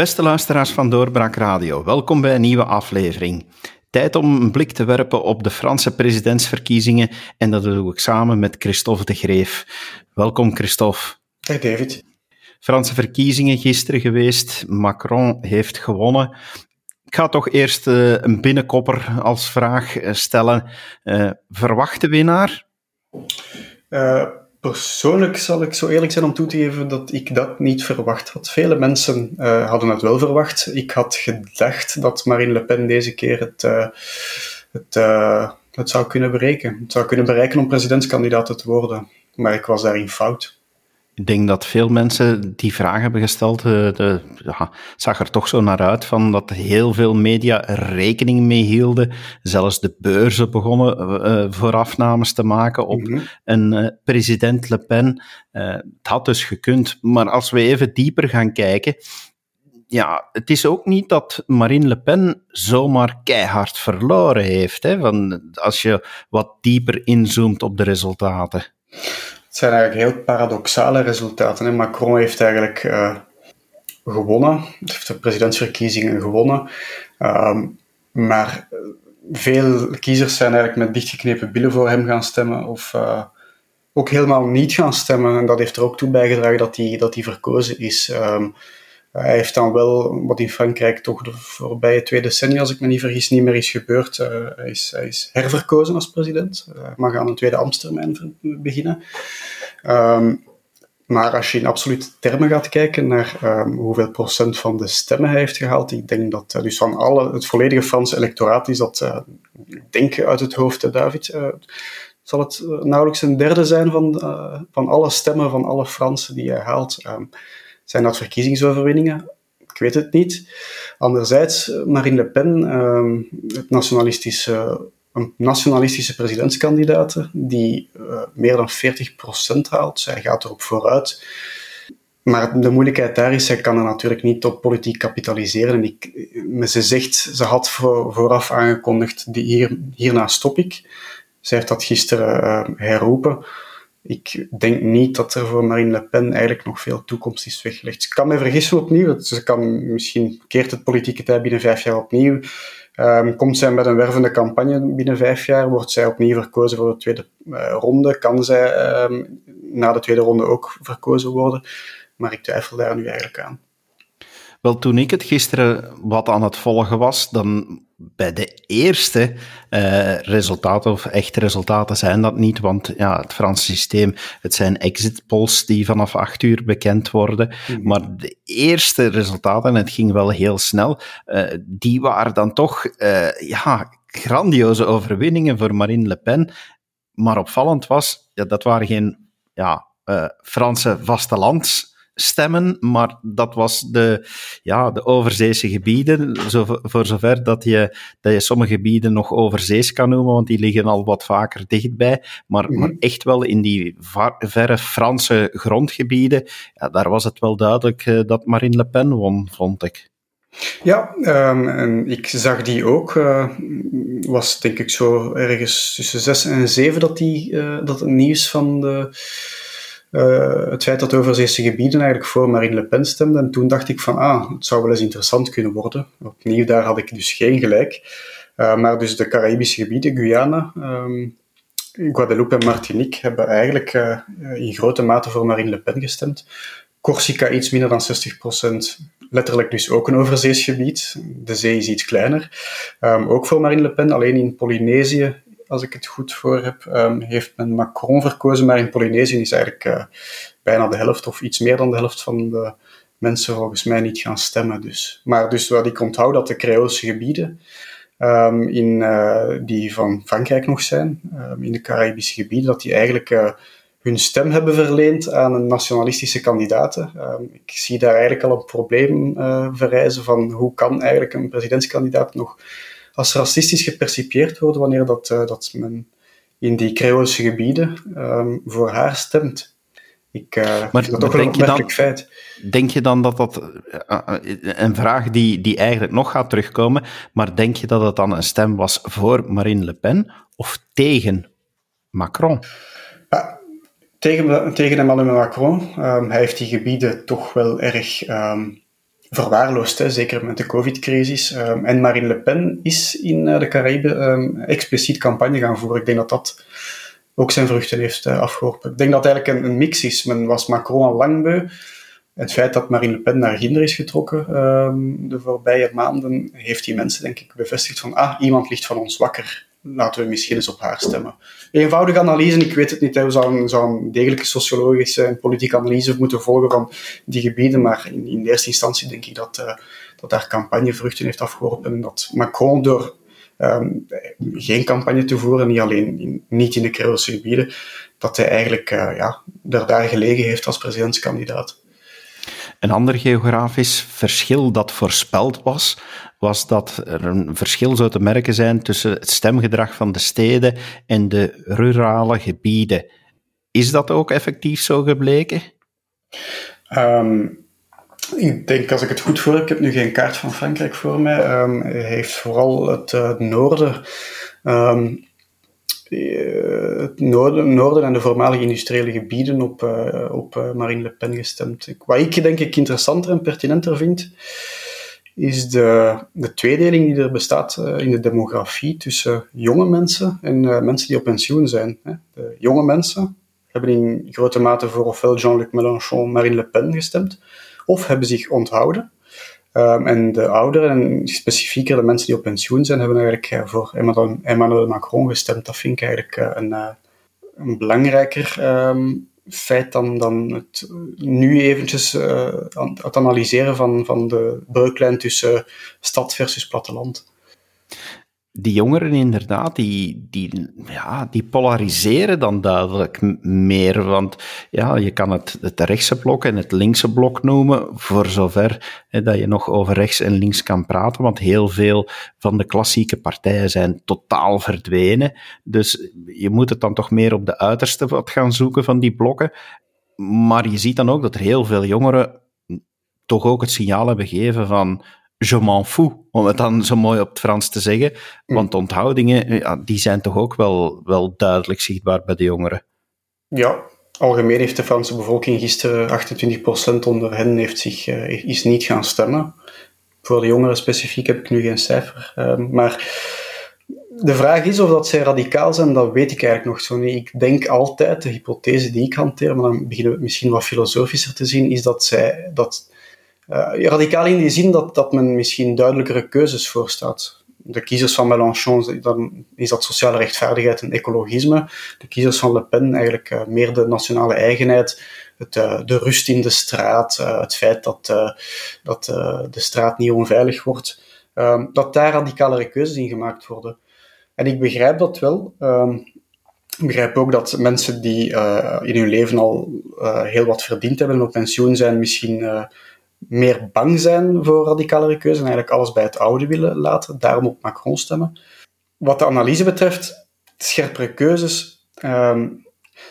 Beste luisteraars van Doorbraak Radio, welkom bij een nieuwe aflevering. Tijd om een blik te werpen op de Franse presidentsverkiezingen en dat doe ik samen met Christophe de Greef. Welkom Christophe. Dag David. Franse verkiezingen gisteren geweest, Macron heeft gewonnen. Ik ga toch eerst uh, een binnenkopper als vraag eh, stellen. Uh, verwachte winnaar? Persoonlijk zal ik zo eerlijk zijn om toe te geven dat ik dat niet verwacht had. Vele mensen uh, hadden het wel verwacht. Ik had gedacht dat Marine Le Pen deze keer het, uh, het, uh, het zou kunnen bereiken. Het zou kunnen bereiken om presidentskandidaat te worden. Maar ik was daarin fout. Ik denk dat veel mensen die vraag hebben gesteld, de, de, ja, zag er toch zo naar uit van dat heel veel media er rekening mee hielden. Zelfs de beurzen begonnen uh, voorafnames te maken op mm -hmm. een uh, president Le Pen. Uh, het had dus gekund. Maar als we even dieper gaan kijken, ja, het is ook niet dat Marine Le Pen zomaar keihard verloren heeft. Hè, van, als je wat dieper inzoomt op de resultaten. Het zijn eigenlijk heel paradoxale resultaten. Hè. Macron heeft eigenlijk uh, gewonnen, heeft de presidentsverkiezingen gewonnen. Um, maar veel kiezers zijn eigenlijk met dichtgeknepen billen voor hem gaan stemmen of uh, ook helemaal niet gaan stemmen. En dat heeft er ook toe bijgedragen dat hij, dat hij verkozen is. Um, hij heeft dan wel, wat in Frankrijk toch de voorbije twee decennia, als ik me niet vergis, niet meer is gebeurd. Uh, hij, is, hij is herverkozen als president. Uh, hij mag aan een tweede ambtstermijn beginnen. Um, maar als je in absolute termen gaat kijken naar um, hoeveel procent van de stemmen hij heeft gehaald, ik denk dat uh, dus van alle, het volledige Franse electoraat is dat, denk uit het hoofd, David, zal het nauwelijks een derde zijn van, van alle stemmen van alle Fransen die hij haalt. Um, zijn dat verkiezingsoverwinningen? Ik weet het niet. Anderzijds, Marine Le Pen, um, het nationalistische, een nationalistische presidentskandidaat, die uh, meer dan 40% haalt. Zij gaat erop vooruit. Maar de moeilijkheid daar is, zij kan er natuurlijk niet op politiek kapitaliseren. En ik, ze zegt, ze had voor, vooraf aangekondigd, die hier, hierna stop ik. Zij heeft dat gisteren uh, herroepen ik denk niet dat er voor Marine Le Pen eigenlijk nog veel toekomst is weggelegd. Ze kan mij vergissen opnieuw. Ze kan misschien keert het politieke tijd binnen vijf jaar opnieuw. Um, komt zij met een wervende campagne binnen vijf jaar? Wordt zij opnieuw verkozen voor de tweede uh, ronde? Kan zij um, na de tweede ronde ook verkozen worden? Maar ik twijfel daar nu eigenlijk aan. Wel, toen ik het gisteren wat aan het volgen was, dan bij de eerste uh, resultaten, of echte resultaten zijn dat niet, want ja, het Franse systeem, het zijn exit polls die vanaf acht uur bekend worden. Mm. Maar de eerste resultaten, en het ging wel heel snel, uh, die waren dan toch, uh, ja, grandioze overwinningen voor Marine Le Pen. Maar opvallend was, ja, dat waren geen, ja, Franse vastelands stemmen, maar dat was de, ja, de overzeese gebieden, zo, voor zover dat je, dat je sommige gebieden nog overzees kan noemen, want die liggen al wat vaker dichtbij, maar, mm -hmm. maar echt wel in die verre Franse grondgebieden, ja, daar was het wel duidelijk uh, dat Marine Le Pen won, vond ik. Ja, um, en ik zag die ook. Uh, was denk ik zo ergens tussen zes en zeven dat, die, uh, dat het nieuws van de uh, het feit dat overzeese gebieden eigenlijk voor Marine Le Pen stemden. En toen dacht ik van, ah, het zou wel eens interessant kunnen worden. Opnieuw, daar had ik dus geen gelijk. Uh, maar dus de Caribische gebieden, Guyana, um, Guadeloupe en Martinique, hebben eigenlijk uh, in grote mate voor Marine Le Pen gestemd. Corsica iets minder dan 60%, letterlijk dus ook een overzees gebied. De zee is iets kleiner. Um, ook voor Marine Le Pen, alleen in Polynesië als ik het goed voor heb, um, heeft men Macron verkozen, maar in Polynesië is eigenlijk uh, bijna de helft of iets meer dan de helft van de mensen volgens mij niet gaan stemmen. Dus. Maar dus wat ik onthoud, dat de Creoolse gebieden, um, in, uh, die van Frankrijk nog zijn, um, in de Caribische gebieden, dat die eigenlijk uh, hun stem hebben verleend aan een nationalistische kandidaat. Um, ik zie daar eigenlijk al een probleem verrijzen van hoe kan eigenlijk een presidentskandidaat nog als racistisch gepercipieerd worden wanneer dat, uh, dat men in die Creoolse gebieden um, voor haar stemt. Ik uh, maar, vind dat toch een opmerkelijk feit. Denk je dan dat dat, uh, een vraag die, die eigenlijk nog gaat terugkomen, maar denk je dat het dan een stem was voor Marine Le Pen of tegen Macron? Tegen, tegen Emmanuel Macron. Um, hij heeft die gebieden toch wel erg um, verwaarloosd, hè, zeker met de covid-crisis. Um, en Marine Le Pen is in uh, de Caraïben um, expliciet campagne gaan voeren. Ik denk dat dat ook zijn vruchten heeft uh, afgeworpen. Ik denk dat het eigenlijk een, een, mix is. Men was Macron al lang beu. Het feit dat Marine Le Pen naar Ginder is getrokken um, de voorbije maanden, heeft die mensen denk ik bevestigd van ah, iemand ligt van ons wakker laten we misschien eens op haar stemmen. Eenvoudige analyse, ik weet het niet, we zouden zou een degelijke sociologische en politieke analyse moeten volgen van die gebieden, maar in, in eerste instantie denk ik dat, uh, dat daar campagne vruchten heeft afgeworpen en dat Macron door um, geen campagne te voeren, niet alleen niet in de Creoolse gebieden, dat hij eigenlijk uh, ja, er daar gelegen heeft als presidentskandidaat. Een ander geografisch verschil dat voorspeld was, was dat er een verschil zou te merken zijn tussen het stemgedrag van de steden en de rurale gebieden. Is dat ook effectief zo gebleken? Um, ik denk, als ik het goed voor ik heb nu geen kaart van Frankrijk voor mij, um, heeft vooral het uh, noorden um, het noorden, noorden en de voormalige industriële gebieden op, uh, op uh, Marine Le Pen gestemd. Wat ik denk ik interessanter en pertinenter vind, is de, de tweedeling die er bestaat in de demografie tussen jonge mensen en mensen die op pensioen zijn. De jonge mensen hebben in grote mate voor ofwel Jean-Luc Mélenchon, Marine Le Pen gestemd, of hebben zich onthouden. Um, en de ouderen, en specifieker de mensen die op pensioen zijn, hebben eigenlijk uh, voor Emmanuel Macron gestemd. Dat vind ik eigenlijk uh, een, uh, een belangrijker um, feit dan, dan het nu eventjes het analyseren van, van de breuklijn tussen stad versus platteland die jongeren inderdaad, die, die, ja, die polariseren dan duidelijk meer. Want ja, je kan het, het rechtse blok en het linkse blok noemen, voor zover hè, dat je nog over rechts en links kan praten. Want heel veel van de klassieke partijen zijn totaal verdwenen. Dus je moet het dan toch meer op de uiterste wat gaan zoeken van die blokken. Maar je ziet dan ook dat er heel veel jongeren toch ook het signaal hebben gegeven van je m'en fous, om het dan zo mooi op het Frans te zeggen. Mm. Want onthoudingen, ja, die zijn toch ook wel, wel duidelijk zichtbaar bij de jongeren. Ja, algemeen heeft de Franse bevolking gisteren 28% onder hen heeft zich, uh, is niet gaan stemmen. Voor de jongeren specifiek heb ik nu geen cijfer. Uh, maar de vraag is of dat zij radicaal zijn, dat weet ik eigenlijk nog zo niet. Ik denk altijd, de hypothese die ik hanteer, maar dan beginnen we misschien wat filosofischer te zien, is dat zij, dat radicaal in die zin dat, dat men misschien duidelijkere keuzes voorstaat. De kiezers van Mélenchon, dan is dat sociale rechtvaardigheid en ecologisme. De kiezers van Le Pen eigenlijk uh, meer de nationale eigenheid, het, uh, de rust in de straat, het feit dat, dat de straat niet onveilig wordt. Ehm, dat daar radicalere keuzes in gemaakt worden. En ik begrijp dat wel. Um, ik begrijp ook dat mensen die in hun leven al heel wat verdiend hebben en op pensioen zijn, misschien meer bang zijn voor radicalere keuzes en eigenlijk alles bij het oude willen laten, daarom op Macron stemmen. Wat de analyse betreft, scherpere keuzes. Um,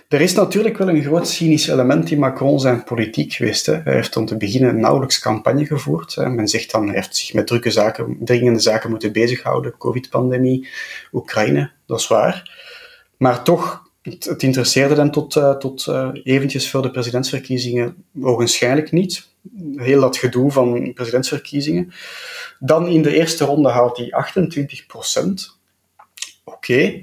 er is natuurlijk wel een groot cynisch element in Macron zijn politiek. Hè. Hij heeft om te beginnen nauwelijks campagne gevoerd. Hè. Men zegt dan, hij heeft zich met drukke zaken, dringende zaken moeten bezighouden. Covid-pandemie, Oekraïne, dat is waar. Maar toch, het, interesseerde hem tot, uh, tot uh, eventjes voor de presidentsverkiezingen ogenschijnlijk niet heel dat gedoe van presidentsverkiezingen. Dan in de eerste ronde haalt hij 28 procent. Oké.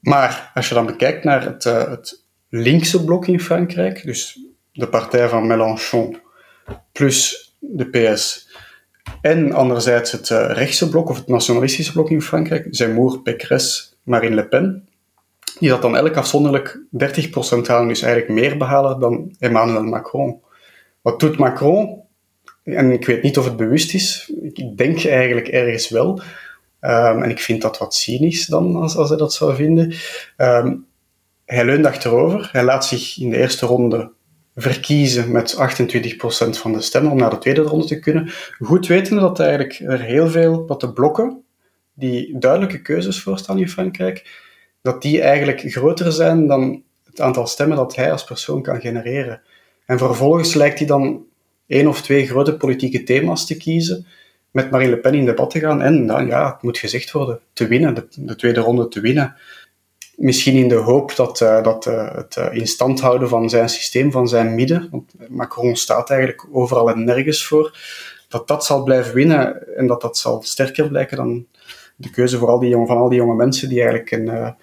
Maar als je dan bekijkt naar het, uh, het linkse blok in Frankrijk, dus de partij van Mélenchon plus de PS, en anderzijds het uh, rechtse blok of het nationalistische blok in Frankrijk, Zemmour, Pécresse, Marine Le Pen, die dat dan elk afzonderlijk 30% halen, dus eigenlijk meer behalen dan Emmanuel Macron. Wat doet Macron? En ik weet niet of het bewust is. Ik denk eigenlijk ergens wel. Um, en ik vind dat wat cynisch dan, als, als hij dat zou vinden. Um, hij leunt achterover. Hij laat zich in de eerste ronde verkiezen met 28% van de stemmen om naar de tweede ronde te kunnen. Goed wetende dat eigenlijk er heel veel, dat de blokken die duidelijke keuzes voorstaan in Frankrijk, dat die eigenlijk groter zijn dan het aantal stemmen dat hij als persoon kan genereren. En vervolgens lijkt hij dan één of twee grote politieke thema's te kiezen, met Marine Le Pen in debat te gaan en dan, ja, het moet gezegd worden, te winnen, de, de tweede ronde te winnen. Misschien in de hoop dat, uh, dat uh, het uh, in stand houden van zijn systeem, van zijn midden, want Macron staat eigenlijk overal en nergens voor, dat dat zal blijven winnen en dat dat zal sterker blijken dan de keuze voor al die jonge, van al die jonge mensen die eigenlijk een,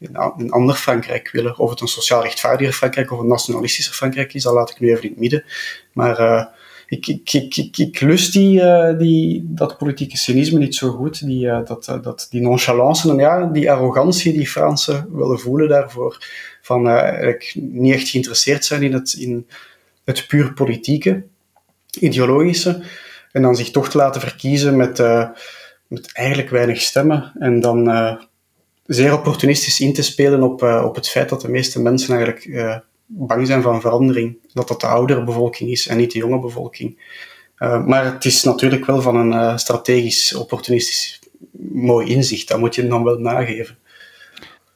een, ander Frankrijk willen. Of het een sociaal rechtvaardiger Frankrijk of een nationalistischer Frankrijk is, dat laat ik nu even in het midden. Maar uh, ik, ik, ik, ik, lust die, uh, die, dat politieke cynisme niet zo goed. Die, uh, dat, dat, die nonchalance en ja, die arrogantie die Fransen willen voelen daarvoor. Van eigenlijk niet echt geïnteresseerd zijn in het, in het puur politieke, ideologische. En dan zich toch te laten verkiezen met, met eigenlijk weinig stemmen. En dan zeer opportunistisch in te spelen op, op het feit dat de meeste mensen eigenlijk bang zijn van verandering. Dat dat de oudere bevolking is en niet de jonge bevolking. Uh, maar het is natuurlijk wel van een strategisch, opportunistisch mooi inzicht. Dat moet je dan wel nageven.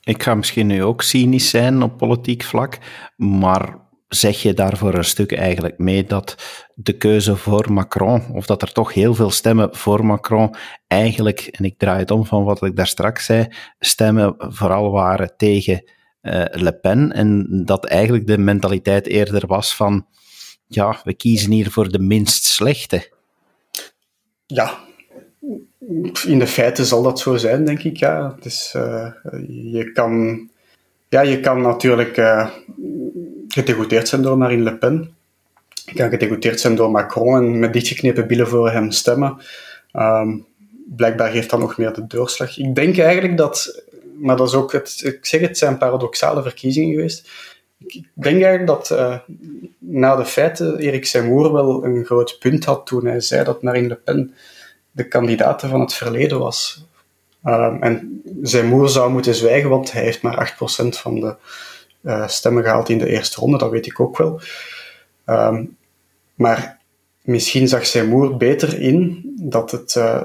Ik ga misschien nu ook cynisch zijn op politiek vlak, maar zeg je daarvoor een stuk eigenlijk mee dat de keuze voor Macron, of dat er toch heel veel stemmen voor Macron eigenlijk, en ik draai het om van wat ik daar straks zei, stemmen vooral waren tegen uh, Le Pen. En dat eigenlijk de mentaliteit eerder was van, ja, we kiezen hier voor de minst slechte. Ja, in de feiten zal dat zo zijn, denk ik. Ja. Dus, uh, je, kan, ja, je kan natuurlijk uh, gedegoteerd zijn door Marine Le Pen. Je kan gedegoteerd zijn door Macron en met dichtgeknepen billen voor hem stemmen. Um, blijkbaar geeft dat nog meer de doorslag. Ik denk eigenlijk dat maar dat is ook, het, ik zeg het, zijn paradoxale verkiezingen geweest. Ik denk eigenlijk dat uh, na de feiten Erik Zemmour wel een groot punt had toen hij zei dat Marine Le Pen de kandidaat van het verleden was. Uh, en Zemmour zou moeten zwijgen, want hij heeft maar 8% van de uh, stemmen gehaald in de eerste ronde, dat weet ik ook wel. Ehm, maar misschien zag Zemmour beter in dat het uh,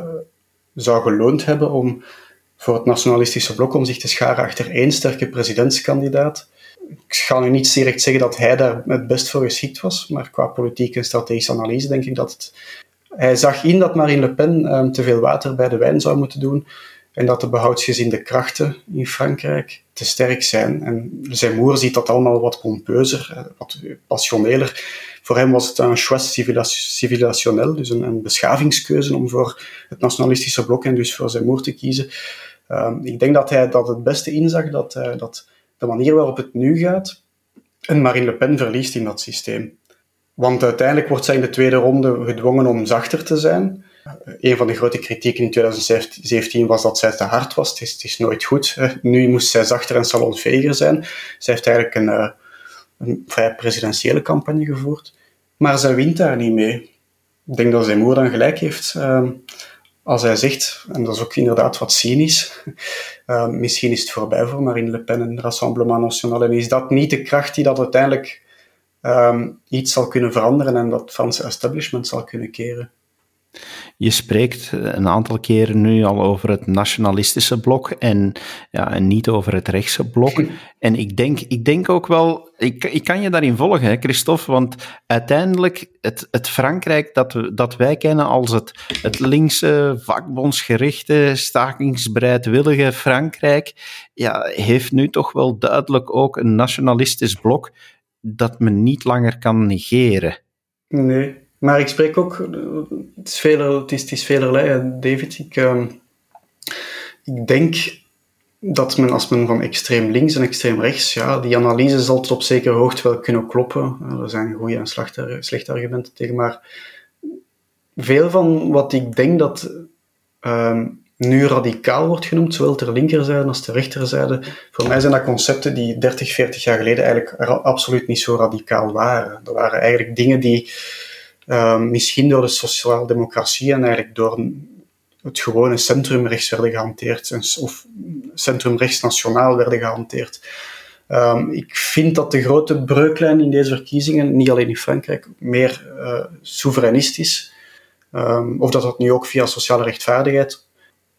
zou geloond hebben om voor het nationalistische blok om zich te scharen achter één sterke presidentskandidaat. Ik ga nu niet direct zeggen dat hij daar het best voor geschikt was, maar qua politieke en strategische analyse denk ik dat het... Hij zag in dat Marine Le Pen um, te veel water bij de wijn zou moeten doen en dat de behoudsgezinde krachten in Frankrijk te sterk zijn. En zijn moer ziet dat allemaal wat pompeuzer, eh, wat passioneler. Voor hem was het een choix civilisationnel, dus een, beschavingskeuze om voor het nationalistische blok en dus voor zijn moer te kiezen. Um, ik denk dat hij dat het beste inzag dat, uh, dat de manier waarop het nu gaat, en Marine Le Pen verliest in dat systeem. Want uiteindelijk wordt zij in de tweede ronde gedwongen om zachter te zijn. Een van de grote kritieken in 2017 was dat zij te hard was. Het is, het is nooit goed. Nu moest zij zachter en salonveger zijn. Zij heeft eigenlijk een, uh, een vrij presidentiële campagne gevoerd. Maar zij wint daar niet mee. Ik denk dat Zemmour dan gelijk heeft. Uh, als hij zegt, en dat is ook inderdaad wat cynisch, uh, misschien is het voorbij voor Marine Le Pen en Rassemblement National. En is dat niet de kracht die dat uiteindelijk um, iets zal kunnen veranderen en dat Franse establishment zal kunnen keren? Je spreekt een aantal keren nu al over het nationalistische blok en, ja, en niet over het rechtse blok. En ik denk, ik denk ook wel, ik, ik kan je daarin volgen, hè, Christophe, want uiteindelijk het, het Frankrijk dat, we, dat wij kennen als het, het linkse, vakbondsgerichte, stakingsbereidwillige Frankrijk, ja, heeft nu toch wel duidelijk ook een nationalistisch blok dat men niet langer kan negeren. Nee, maar ik spreek ook, het is, veler, het is, het is velerlei, David. Ik, uh, ik denk dat men, als men van extreem links en extreem rechts, ja, die analyse zal tot op zekere hoogte wel kunnen kloppen. Er zijn goede en slechte, argumenten tegen, maar veel van wat ik denk dat um, nu radicaal wordt genoemd, zowel ter linkerzijde als ter rechterzijde, voor mij zijn dat concepten die 30, 40 jaar geleden eigenlijk absoluut niet zo radicaal waren. Er waren eigenlijk dingen die Ehm, misschien door de sociaaldemocratie en eigenlijk door het gewone centrumrechts werden gehanteerd, of centrumrechtsnationaal werden gehanteerd. Um, ik vind dat de grote breuklijn in deze verkiezingen, niet alleen in Frankrijk, meer uh, soevereinistisch, um, of dat dat nu ook via sociale rechtvaardigheid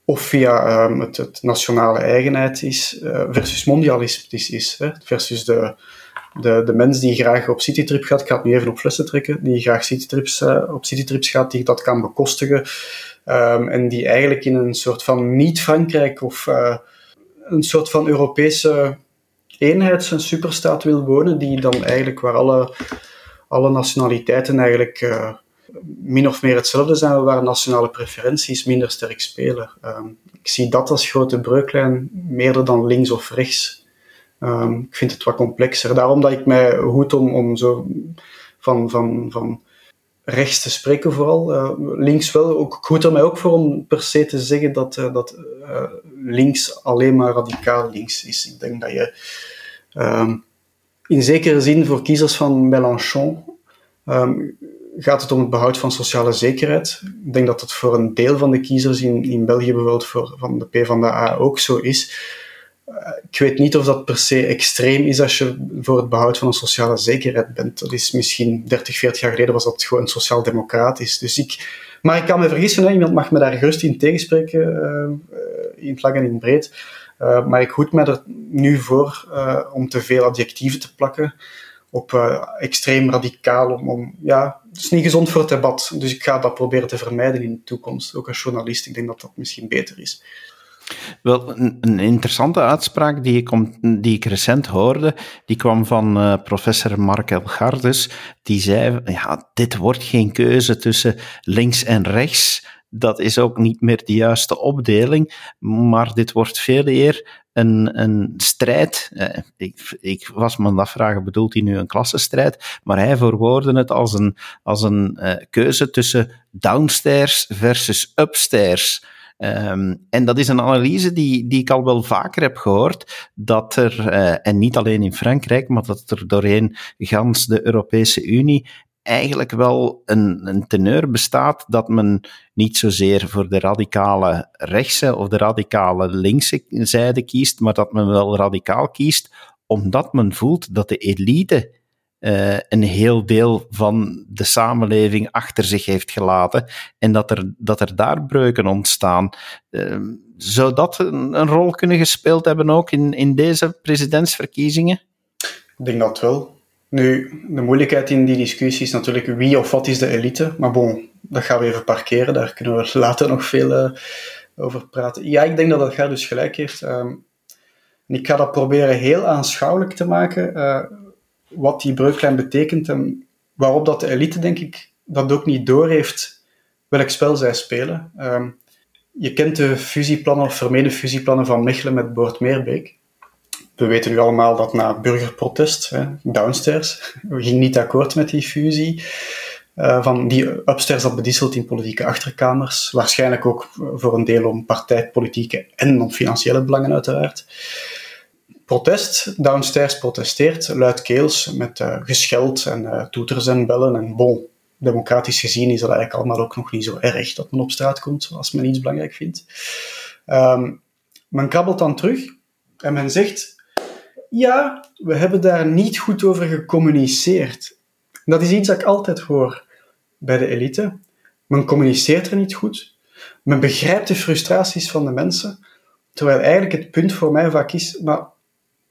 of via het, het, nationale eigenheid is, uh, versus mondialistisch is, hè, versus de, de, de mens die graag op citytrip gaat, ik ga het nu even op flessen trekken, die graag citytrips, uh, op citytrips gaat, die dat kan bekostigen, um, en die eigenlijk in een soort van niet-Frankrijk of uh, een soort van Europese eenheid, een superstaat wil wonen, die dan eigenlijk waar alle, alle nationaliteiten eigenlijk uh, min of meer hetzelfde zijn waar nationale preferenties minder sterk spelen. Ehm, ik zie dat als grote breuklijn, meer dan links of rechts. Ehm, ik vind het wat complexer. Daarom dat ik mij goed om, om zo van, van, van rechts te spreken vooral. Uh, links wel. Ook, goed er mij ook voor om per se te zeggen dat, uh, dat uh, links alleen maar radicaal links is. Ik denk dat je um, in zekere zin voor kiezers van Mélenchon um, gaat het om het behoud van sociale zekerheid. Ik denk dat dat voor een deel van de kiezers in, in België bijvoorbeeld voor, van de PvdA ook zo is. Eh, ik weet niet of dat per se extreem is als je voor het behoud van een sociale zekerheid bent. Dat is misschien 30, 40 jaar geleden was dat gewoon sociaal-democratisch. Dus ik, maar ik kan me vergissen, hè. iemand mag me daar gerust in tegenspreken, uh, in het en in breed. Uh, maar ik hoed me er nu voor om te veel adjectieven te plakken op extreem radicaal. Om, om, ja, het is niet gezond voor het debat. Dus ik ga dat proberen te vermijden in de toekomst. Ook als journalist, ik denk dat dat misschien beter is. Wel, een, interessante uitspraak die ik, die ik recent hoorde, die kwam van uh, professor Mark Elgardes. Die zei, ja, dit wordt geen keuze tussen links en rechts. Dat is ook niet meer de juiste opdeling, maar dit wordt veel eer een, een strijd. Eh, ik, ik was me dat vragen, bedoelt hij nu een klassenstrijd? Maar hij verwoordde het als een, als een uh, keuze tussen downstairs versus upstairs. Um, en dat is een analyse die, die ik al wel vaker heb gehoord, dat er, uh, en niet alleen in Frankrijk, maar dat er doorheen gans de Europese Unie eigenlijk wel een, een teneur bestaat dat men niet zozeer voor de radicale rechtse of de radicale linkse zijde kiest, maar dat men wel radicaal kiest, omdat men voelt dat de elite uh, een heel deel van de samenleving achter zich heeft gelaten en dat er, dat er daar breuken ontstaan. Uh, zou dat een, een, rol kunnen gespeeld hebben ook in, in deze presidentsverkiezingen? Ik denk dat wel. Nu, de moeilijkheid in die discussie is natuurlijk wie of wat is de elite. Maar bon, dat gaan we even parkeren. Daar kunnen we later nog veel uh, over praten. Ja, ik denk dat dat gaat dus gelijk heeft. Um, ik ga dat proberen heel aanschouwelijk te maken wat die breuklijn betekent en waarop dat de elite, denk ik, dat ook niet doorheeft welk spel zij spelen. Um, je kent de fusieplannen of vermeden fusieplannen van Mechelen met Boord-Meerbeek. We weten nu allemaal dat na burgerprotest, hè, downstairs, we gingen niet akkoord met die fusie. Uh, van die upstairs dat bedisselt in politieke achterkamers. Waarschijnlijk ook voor een deel om partijpolitieke en om financiële belangen uiteraard protest. Downstairs protesteert luidkeels met uh, gescheld en uh, toeters en bellen. En bon, democratisch gezien is dat eigenlijk allemaal ook nog niet zo erg dat men op straat komt als men iets belangrijk vindt. Um, men krabbelt dan terug en men zegt: Ja, we hebben daar niet goed over gecommuniceerd. Dat is iets dat ik altijd hoor bij de elite. Men communiceert er niet goed. Men begrijpt de frustraties van de mensen. Terwijl eigenlijk het punt voor mij vaak is, maar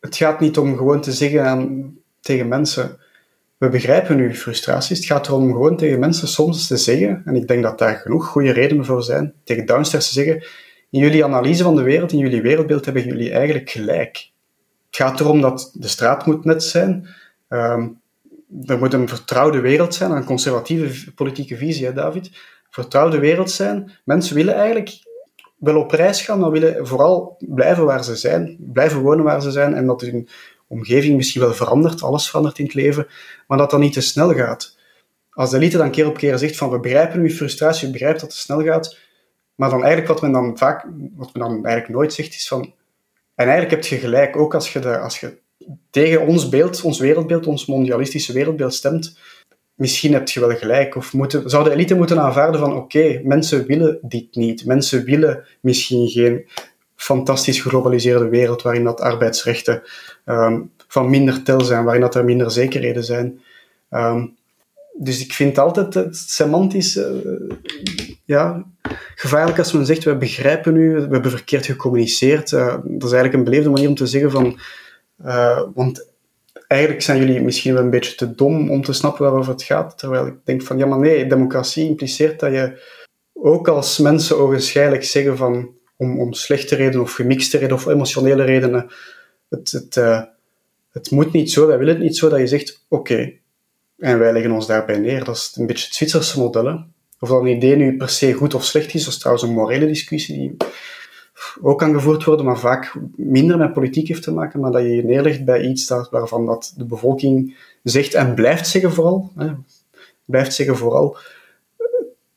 het gaat niet om gewoon te zeggen tegen mensen, we begrijpen uw frustraties. Het gaat erom gewoon tegen mensen soms te zeggen, en ik denk dat daar genoeg goede redenen voor zijn, tegen downstairs te zeggen, in jullie analyse van de wereld, in jullie wereldbeeld hebben jullie eigenlijk gelijk. Het gaat erom dat de straat moet net zijn. Um, er moet een vertrouwde wereld zijn, een conservatieve politieke visie, hè, David. Vertrouwde wereld zijn. Mensen willen eigenlijk wel op reis gaan, maar willen vooral blijven waar ze zijn, blijven wonen waar ze zijn en dat hun omgeving misschien wel verandert, alles verandert in het leven, maar dat dat niet te snel gaat. Als de elite dan keer op keer zegt van we begrijpen uw frustratie, we begrijpen dat het snel gaat, maar dan eigenlijk wat men dan vaak, wat men dan eigenlijk nooit zegt is van en eigenlijk heb je gelijk, ook als je, de, als je tegen ons beeld, ons wereldbeeld, ons mondialistische wereldbeeld stemt, misschien heb je wel gelijk. Of moeten, zou de elite moeten aanvaarden van oké, mensen willen dit niet. Mensen willen misschien geen fantastisch geglobaliseerde wereld waarin dat arbeidsrechten um, van minder tel zijn, waarin dat er minder zekerheden zijn. Um, dus ik vind altijd het semantisch uh, ja, gevaarlijk als men zegt, we begrijpen u, we hebben verkeerd gecommuniceerd. Uh, dat is eigenlijk een beleefde manier om te zeggen van, uh, want eigenlijk zijn jullie misschien wel een beetje te dom om te snappen waarover het gaat. Terwijl ik denk van, ja maar nee, democratie impliceert dat je ook als mensen ogenschijnlijk zeggen van, om, om slechte redenen of gemixte redenen of emotionele redenen, het, het, uh, het moet niet zo, wij willen het niet zo, dat je zegt, oké, En wij leggen ons daarbij neer. Dat is een beetje het Zwitserse model. Of dat een idee nu per se goed of slecht is, dat is trouwens een morele discussie die ook kan gevoerd worden, maar vaak minder met politiek heeft te maken, maar dat je je neerlegt bij iets dat, waarvan dat de bevolking zegt en blijft zeggen vooral, hè, blijft zeggen vooral,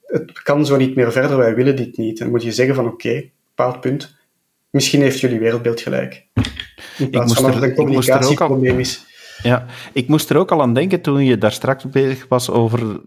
het kan zo niet meer verder, wij willen dit niet. En dan moet je zeggen van oké, okay, bepaald punt, misschien heeft jullie wereldbeeld gelijk. In plaats van dat het een communicatieprobleem is. Ja, ik moest er ook al aan denken toen je daar straks bezig was over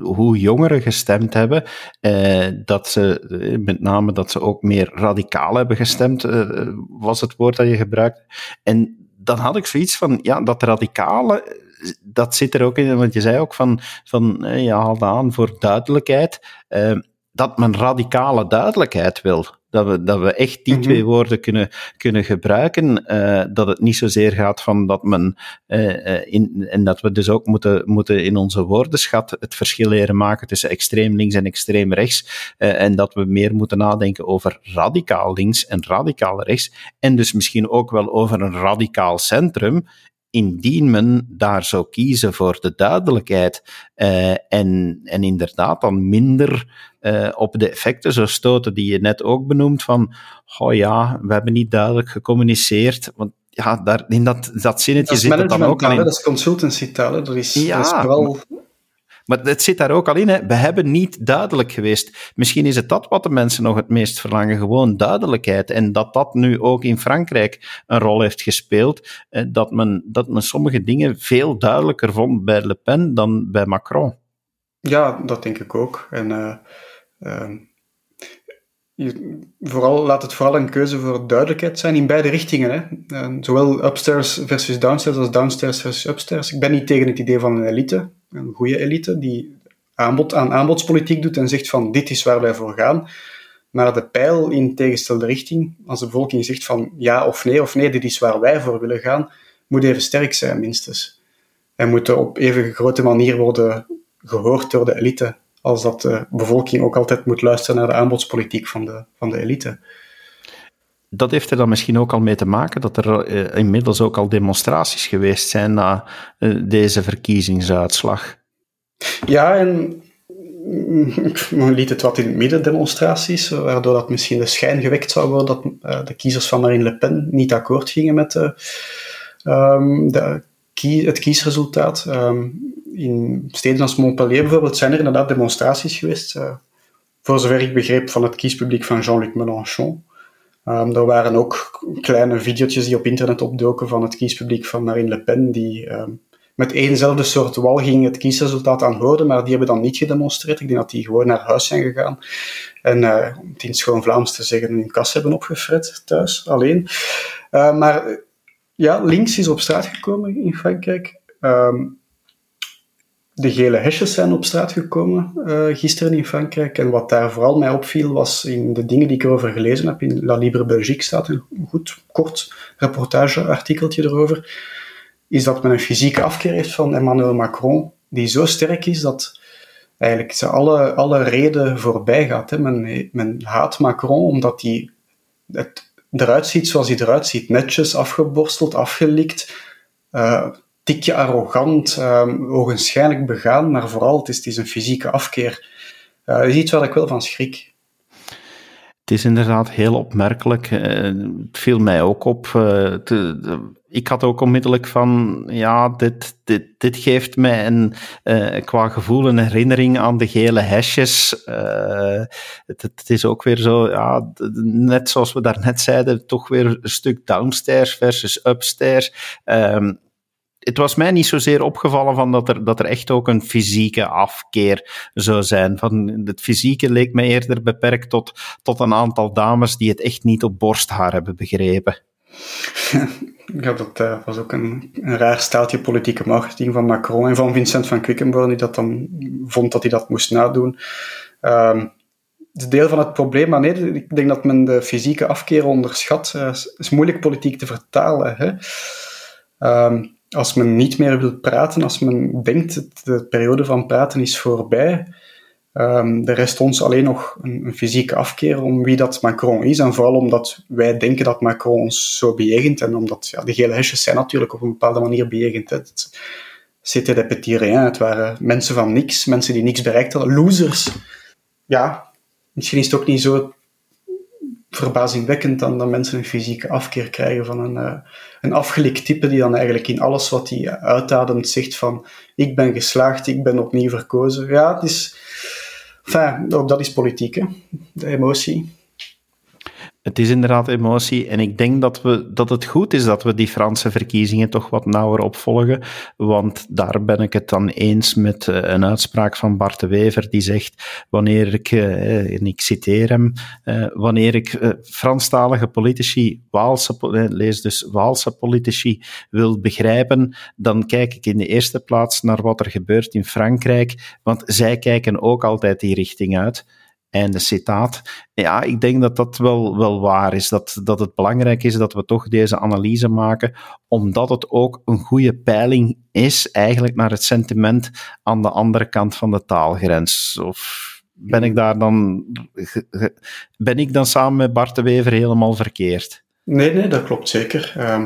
hoe jongeren gestemd hebben. Eh, dat ze, eh, met name dat ze ook meer radicaal hebben gestemd, eh, was het woord dat je gebruikte. En dan had ik zoiets van, ja, dat radicale, dat zit er ook in, want je zei ook van, van eh, je haalde aan voor duidelijkheid, eh, dat men radicale duidelijkheid wil. Dat we, dat we echt die mhm. twee woorden kunnen, kunnen gebruiken. Uh, dat het niet zozeer gaat van dat men. Uh, in, en dat we dus ook moeten, moeten in onze woordenschat het verschil leren maken tussen extreem links en extreem rechts. Uh, en dat we meer moeten nadenken over radicaal links en radicaal rechts. En dus misschien ook wel over een radicaal centrum indien men daar zou kiezen voor de duidelijkheid uh, en, en inderdaad dan minder uh, op de effecten zou stoten die je net ook benoemt van, oh ja, we hebben niet duidelijk gecommuniceerd, want ja, daar, in dat, dat zinnetje zit het dan ook al in. Dat is consultancy taal, dat is, ja, dat is vooral maar het zit daar ook al in. Hè. We hebben niet duidelijk geweest. Misschien is het dat wat de mensen nog het meest verlangen. Gewoon duidelijkheid. En dat dat nu ook in Frankrijk een rol heeft gespeeld. Eh, dat, men, dat men sommige dingen veel duidelijker vond bij Le Pen dan bij Macron. Ja, dat denk ik ook. En uh, je, vooral, laat het vooral een keuze voor duidelijkheid zijn in beide richtingen. Hè. Uh, zowel upstairs versus downstairs als downstairs versus upstairs. Ik ben niet tegen het idee van een elite een goede elite, die aanbod aan aanbodspolitiek doet en zegt van dit is waar wij voor gaan. Maar de pijl in tegenstelde richting, als de bevolking zegt van ja of nee, of nee, dit is waar wij voor willen gaan, moet even sterk zijn, minstens. En moet op even grote manier worden gehoord door de elite, als dat de bevolking ook altijd moet luisteren naar de aanbodspolitiek van de, van de elite dat heeft er dan misschien ook al mee te maken dat er uh, inmiddels ook al demonstraties geweest zijn na uh, deze verkiezingsuitslag. Ja, en men liet het wat in het midden, demonstraties, waardoor dat misschien de schijn gewekt zou worden dat uh, de kiezers van Marine Le Pen niet akkoord gingen met um, de kie het kiesresultaat. Um, in steden als Montpellier bijvoorbeeld zijn er inderdaad demonstraties geweest, voor zover ik begreep van het kiespubliek van Jean-Luc Mélenchon. Um, er waren ook kleine video's die op internet opdoken van het kiespubliek van Marine Le Pen, die um, met éénzelfde soort walging het kiesresultaat aanhoorden, maar die hebben dan niet gedemonstreerd. Ik denk dat die gewoon naar huis zijn gegaan en om het in schoon Vlaams te zeggen, hun kas hebben opgefret thuis, alleen. Uh, maar ja, links is op straat gekomen in Frankrijk. De gele hesjes zijn op straat gekomen uh, gisteren in Frankrijk. En wat daar vooral mij opviel, was in de dingen die ik erover gelezen heb. In La Libre Belgique staat een goed, kort reportageartikeltje erover. Is dat men een fysieke afkeer heeft van Emmanuel Macron, die zo sterk is dat eigenlijk ze alle, alle reden voorbij gaat. Hè. Men, men haat Macron omdat hij het eruit ziet zoals hij eruit ziet. Netjes, afgeborsteld, afgelikt. Uh, tikje arrogant, um, ogenschijnlijk begaan, maar vooral het is, het is een fysieke afkeer. Dat is iets waar ik wel van schrik. Het is inderdaad heel opmerkelijk. Uh, het viel mij ook op. Uh, ik had ook onmiddellijk van, ja, dit, dit, dit geeft mij een, qua gevoel een herinnering aan de gele hesjes. Het, het, is ook weer zo, ja, net zoals we daarnet zeiden, toch weer een stuk downstairs versus upstairs. Um, het was mij niet zozeer opgevallen van dat, er, dat er echt ook een fysieke afkeer zou zijn. Van het fysieke leek mij eerder beperkt tot, tot een aantal dames die het echt niet op borsthaar hebben begrepen. Ja, dat uh, was ook een, een, raar staaltje politieke marketing van Macron en van Vincent van Quickenborne, die dat dan vond dat hij dat moest nadoen. Um, het deel van het probleem, maar nee, ik denk dat men de fysieke afkeer onderschat. Uh, is moeilijk politiek te vertalen. Hè? Um, als men niet meer wil praten, als men denkt dat de periode van praten is voorbij, um, er rest ons alleen nog een, een, fysieke afkeer om wie dat Macron is. En vooral omdat wij denken dat Macron ons zo bejegent. En omdat ja, de gele hesjes zijn natuurlijk op een bepaalde manier bejegend. Het, c'était de petit. Het waren mensen van niks, mensen die niks bereikt hadden, losers. Ja, misschien is het ook niet zo verbazingwekkend dan dat mensen een fysieke afkeer krijgen van een, uh, een afgelikt type die dan eigenlijk in alles wat hij uitademt zegt van ik ben geslaagd, ik ben opnieuw verkozen. Ja, het is... Enfin, ook dat is politiek, hè? de emotie. Het is inderdaad emotie. En ik denk dat, we, dat het goed is dat we die Franse verkiezingen toch wat nauwer opvolgen. Want daar ben ik het dan eens met eh, een uitspraak van Bart de Wever, die zegt: Wanneer ik, eh, en ik citeer hem, eh, wanneer ik Franstalige politici, Waalse, lees dus Waalse politici, wil begrijpen, dan kijk ik in de eerste plaats naar wat er gebeurt in Frankrijk. Want zij kijken ook altijd die richting uit. Einde citaat. Ja, ik denk dat dat wel, wel waar is. Dat, dat het belangrijk is dat we toch deze analyse maken, omdat het ook een goede peiling is eigenlijk naar het sentiment aan de andere kant van de taalgrens. Of ben ik daar dan, ben ik dan samen met Bart de Wever helemaal verkeerd? Nee, nee, dat klopt zeker. Uh,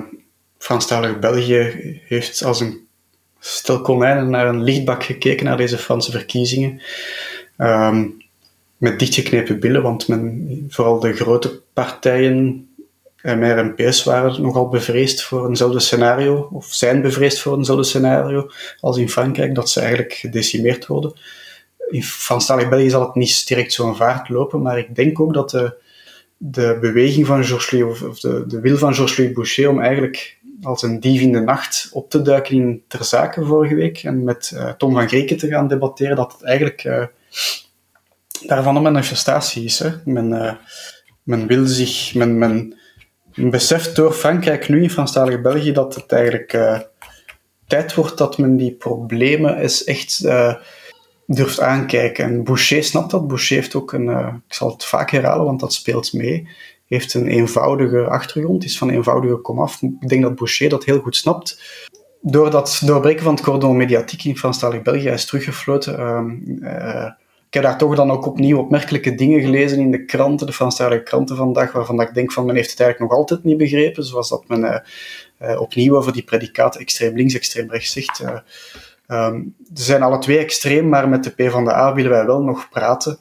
Franstalig België heeft als een stel konijnen naar een lichtbak gekeken naar deze Franse verkiezingen. Um, met dichtgeknepen billen, want men, vooral de grote partijen, MR en PS, waren nogal bevreesd voor eenzelfde scenario, of zijn bevreesd voor eenzelfde scenario als in Frankrijk, dat ze eigenlijk gedecimeerd worden. In Franstalig België zal het niet direct zo'n vaart lopen, maar ik denk ook dat de, de beweging van Georges of de, de wil van Georges-Louis Boucher om eigenlijk als een dief in de nacht op te duiken in ter zake vorige week en met uh, Tom van Grieken te gaan debatteren, dat het eigenlijk uh, daarvan een manifestatie. Hè. Men, uh, men wil zich, men, men, beseft door Frankrijk nu in Franstalige België dat het eigenlijk uh, tijd wordt dat men die problemen eens echt uh, durft aankijken. En Boucher snapt dat. Boucher heeft ook een, ik zal het vaak herhalen, want dat speelt mee, heeft een eenvoudige achtergrond, is van eenvoudige komaf. Ik denk dat Boucher dat heel goed snapt. Door dat doorbreken van het cordon mediatiek in Franstalig België is teruggefloten ehm, heb daar toch dan ook opnieuw opmerkelijke dingen gelezen in de kranten, de Franstalige kranten vandaag, waarvan ik denk van men heeft het eigenlijk nog altijd niet begrepen, zoals dat men uh, uh, opnieuw over die predicaat extreem links, extreem rechts zegt. Um, ze zijn alle twee extreem, maar met de P van de A willen wij wel nog praten.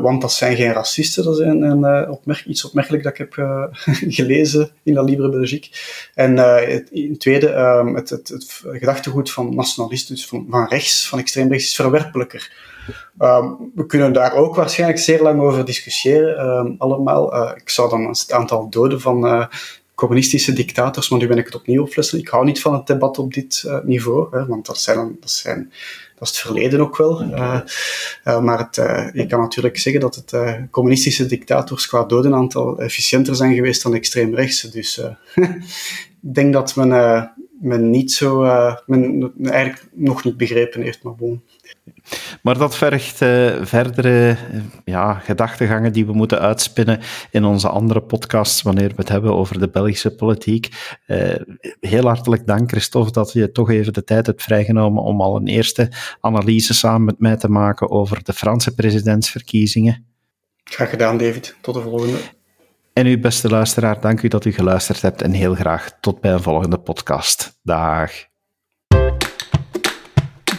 Want dat zijn geen racisten. Dat is een, opmerk, iets opmerkelijk dat ik heb gelezen in La Libre Belgique. En het, in tweede, ehm, het, het, het, gedachtegoed van nationalisten, dus van, van rechts, van extreem rechts, is verwerpelijker. Um, we kunnen daar ook waarschijnlijk zeer lang over discussiëren, um, allemaal. Uh, ik zou dan het aantal doden van uh, communistische dictators, maar nu ben ik het opnieuw opflessen. Ik hou niet van het debat op dit uh, niveau, hè, want dat, zijn, dat, zijn, dat is het verleden ook wel. maar het, je kan natuurlijk zeggen dat het communistische dictators qua dodenaantal efficiënter zijn geweest dan extreemrechtse. Dus ik denk dat men, men niet zo, men eigenlijk nog niet begrepen heeft, maar bon. Maar dat vergt uh, verdere uh, ja, gedachtegangen die we moeten uitspinnen in onze andere podcasts wanneer we het hebben over de Belgische politiek. Uh, heel hartelijk dank, Christophe, dat je toch even de tijd hebt vrijgenomen om al een eerste analyse samen met mij te maken over de Franse presidentsverkiezingen. Graag gedaan, David. Tot de volgende. En uw beste luisteraar, dank u dat u geluisterd hebt en heel graag tot bij een volgende podcast. Dag.